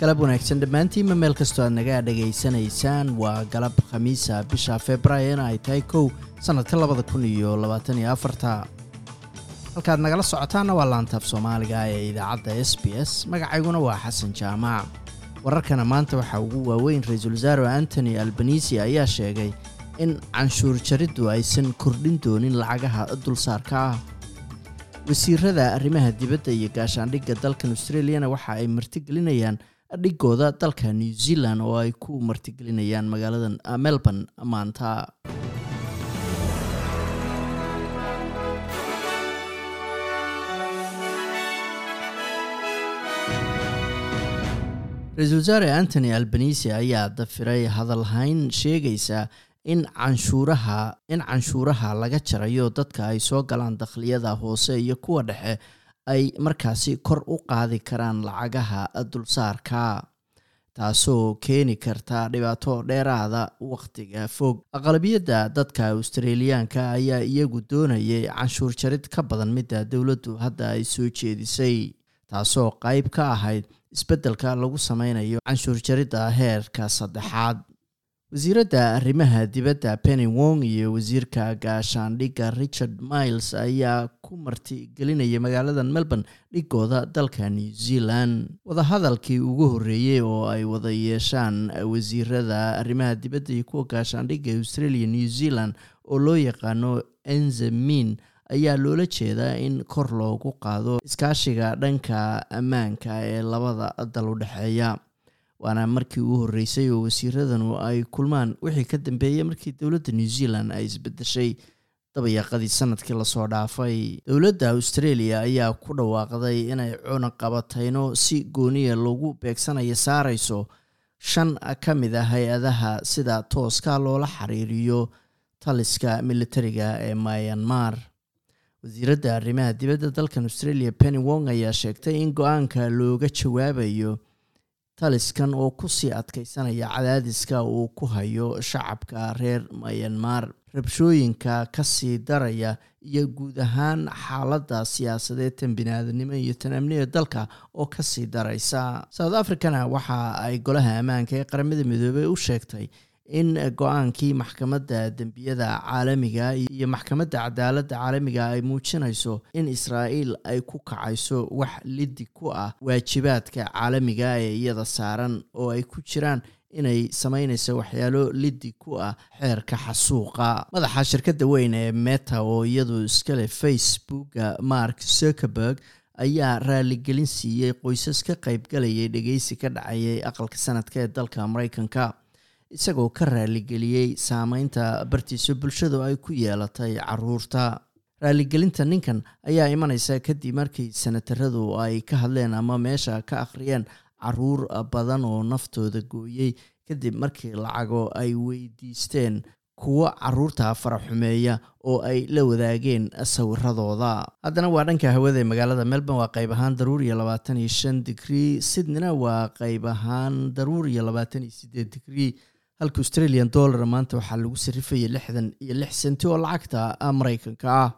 galab wanaagsan dhammaantiinma meel kastoo aad naga dhegaysanaysaan waa galab khamiisa bisha februaarina ay tahay kow sannadka labada kun iyo labaatan iyo afarta. Halkaad nagala socotaanna waa laantaaf soomaaliga ee idaacadda s b s. Magacayguna waa xasan jaamac wararkana maanta waxaa ugu waaweyn ra'iisul wasaare antony albanisi ayaa sheegay in canshuur jariddu aysan kordhin doonin lacagaha dulsaarka ah. Wasiirada arrimaha dibadda iyo gaashaandhigga dalkan australiyana waxa ay martigelinayaan dhigooda dalka new zealand oo ay ku martigelinayaan magaalada melbourne maanta. Ra'iisul wasaare antony albanisi ayaa dafiray hadalhayn sheegaysa in canshuuraha in canshuuraha laga jarayo dadka ay soo galaan dakhliyada hoose iyo kuwa dhexe ay markaasi kor u qaadi karaan lacagaha dulsaarka taasoo keeni karta dhibaato dheeraada wakhtiga fog. Aqlabiyadda dadka australiyaanka ayaa iyagu doonayay canshuur jarid ka badan midda dowladdu hadda ay soo jeedisay taasoo qayb ka ahayd isbeddelka lagu sameynayo canshuur jaridda heerka saddexaad. Wasiiradda arrimaha dibadda penny wong iyo wasiirka gaashaandhigga richard miles ayaa ku martigelinaya magaalada melbourne dhigooda dalka new zealand. Wadahadalkii ugu horreeyey oo ay wada yeeshaan wasiirada arrimaha dibadda iyo kuwa gaashaandhigga australia new zealand oo loo yaqaano enzemin ayaa loola jeedaa in kor loogu qaado iskaashiga dhanka ammaanka ee labada dal u dhexeeya waana markii ugu horreysay oo wasiiradanu ay kulmaan. Wixii ka dambeeyey markii dowladda new zealand ay isbedeshay dabayaaqadii sannadkii la soo dhaafay dowladda australia ayaa ku dhawaaqday inay cunaqabatayno si gooniya lagu beegsanayo saarayso shan ka mid ah hay'adaha sida tooska loola xiriiriyo taliska militariga ee myanmar. Wasiiradda arrimaha dibadda dalkan australia penny wong ayaa sheegtay in go'aanka looga jawaabayo taliskan oo ku sii adkeysanaya cadaadiska uu ku hayo shacabka reer myanmar. Rabshooyinka ka sii daraya iyo guud ahaan xaaladda siyaasadeed tan biniaadanimo iyo tan amniga dalka oo ka sii daraysa. South africana waxa ay golaha ammaanka ee qaramada midoobey u sheegtay in go'aankii maxkamadda dembiyada caalamiga iyo maxkamadda cadaaladda caalamiga ay muujinayso in israa'iil ay ku kacayso wax lidi ku ah waajibaadka caalamiga ee iyada saaran oo ay ku jiraan inay sameynayso waxyaalo lidi ku ah xeerka xasuuqa. Madaxa shirkadda weyn ee meta oo iyadu iskale facebooka mark zuckerberg ayaa raaligelin siiyey qoysas ka qaybgalayay dhegeysi ka dhacayay aqalka sanadka ee dalka mareykanka isagoo ka raaligeliyey saameynta bartiisa bulshadu ay ku yeelatay carruurta. Raaligelinta ninkan ayaa imaneysa kadib markii sanataradu ay ka hadleen ama meesha ka akhriyeen carruur badan oo naftooda gooyey kadib markii lacago ay weydiisteen kuwo carruurta faraxumeeya oo ay la wadaageen sawiradooda haddana waa dhanka hawada ee magaalada melbourne waa qayb ahaan daruur iyo labaatan iyo shan digrii sydneyna waa qayb ahaan daruur iyo labaatan iyo sideed digrii halka australian dollar maanta waxaa lagu sarifayay lixdan iyo lix senti oo lacagta maraykanka ah.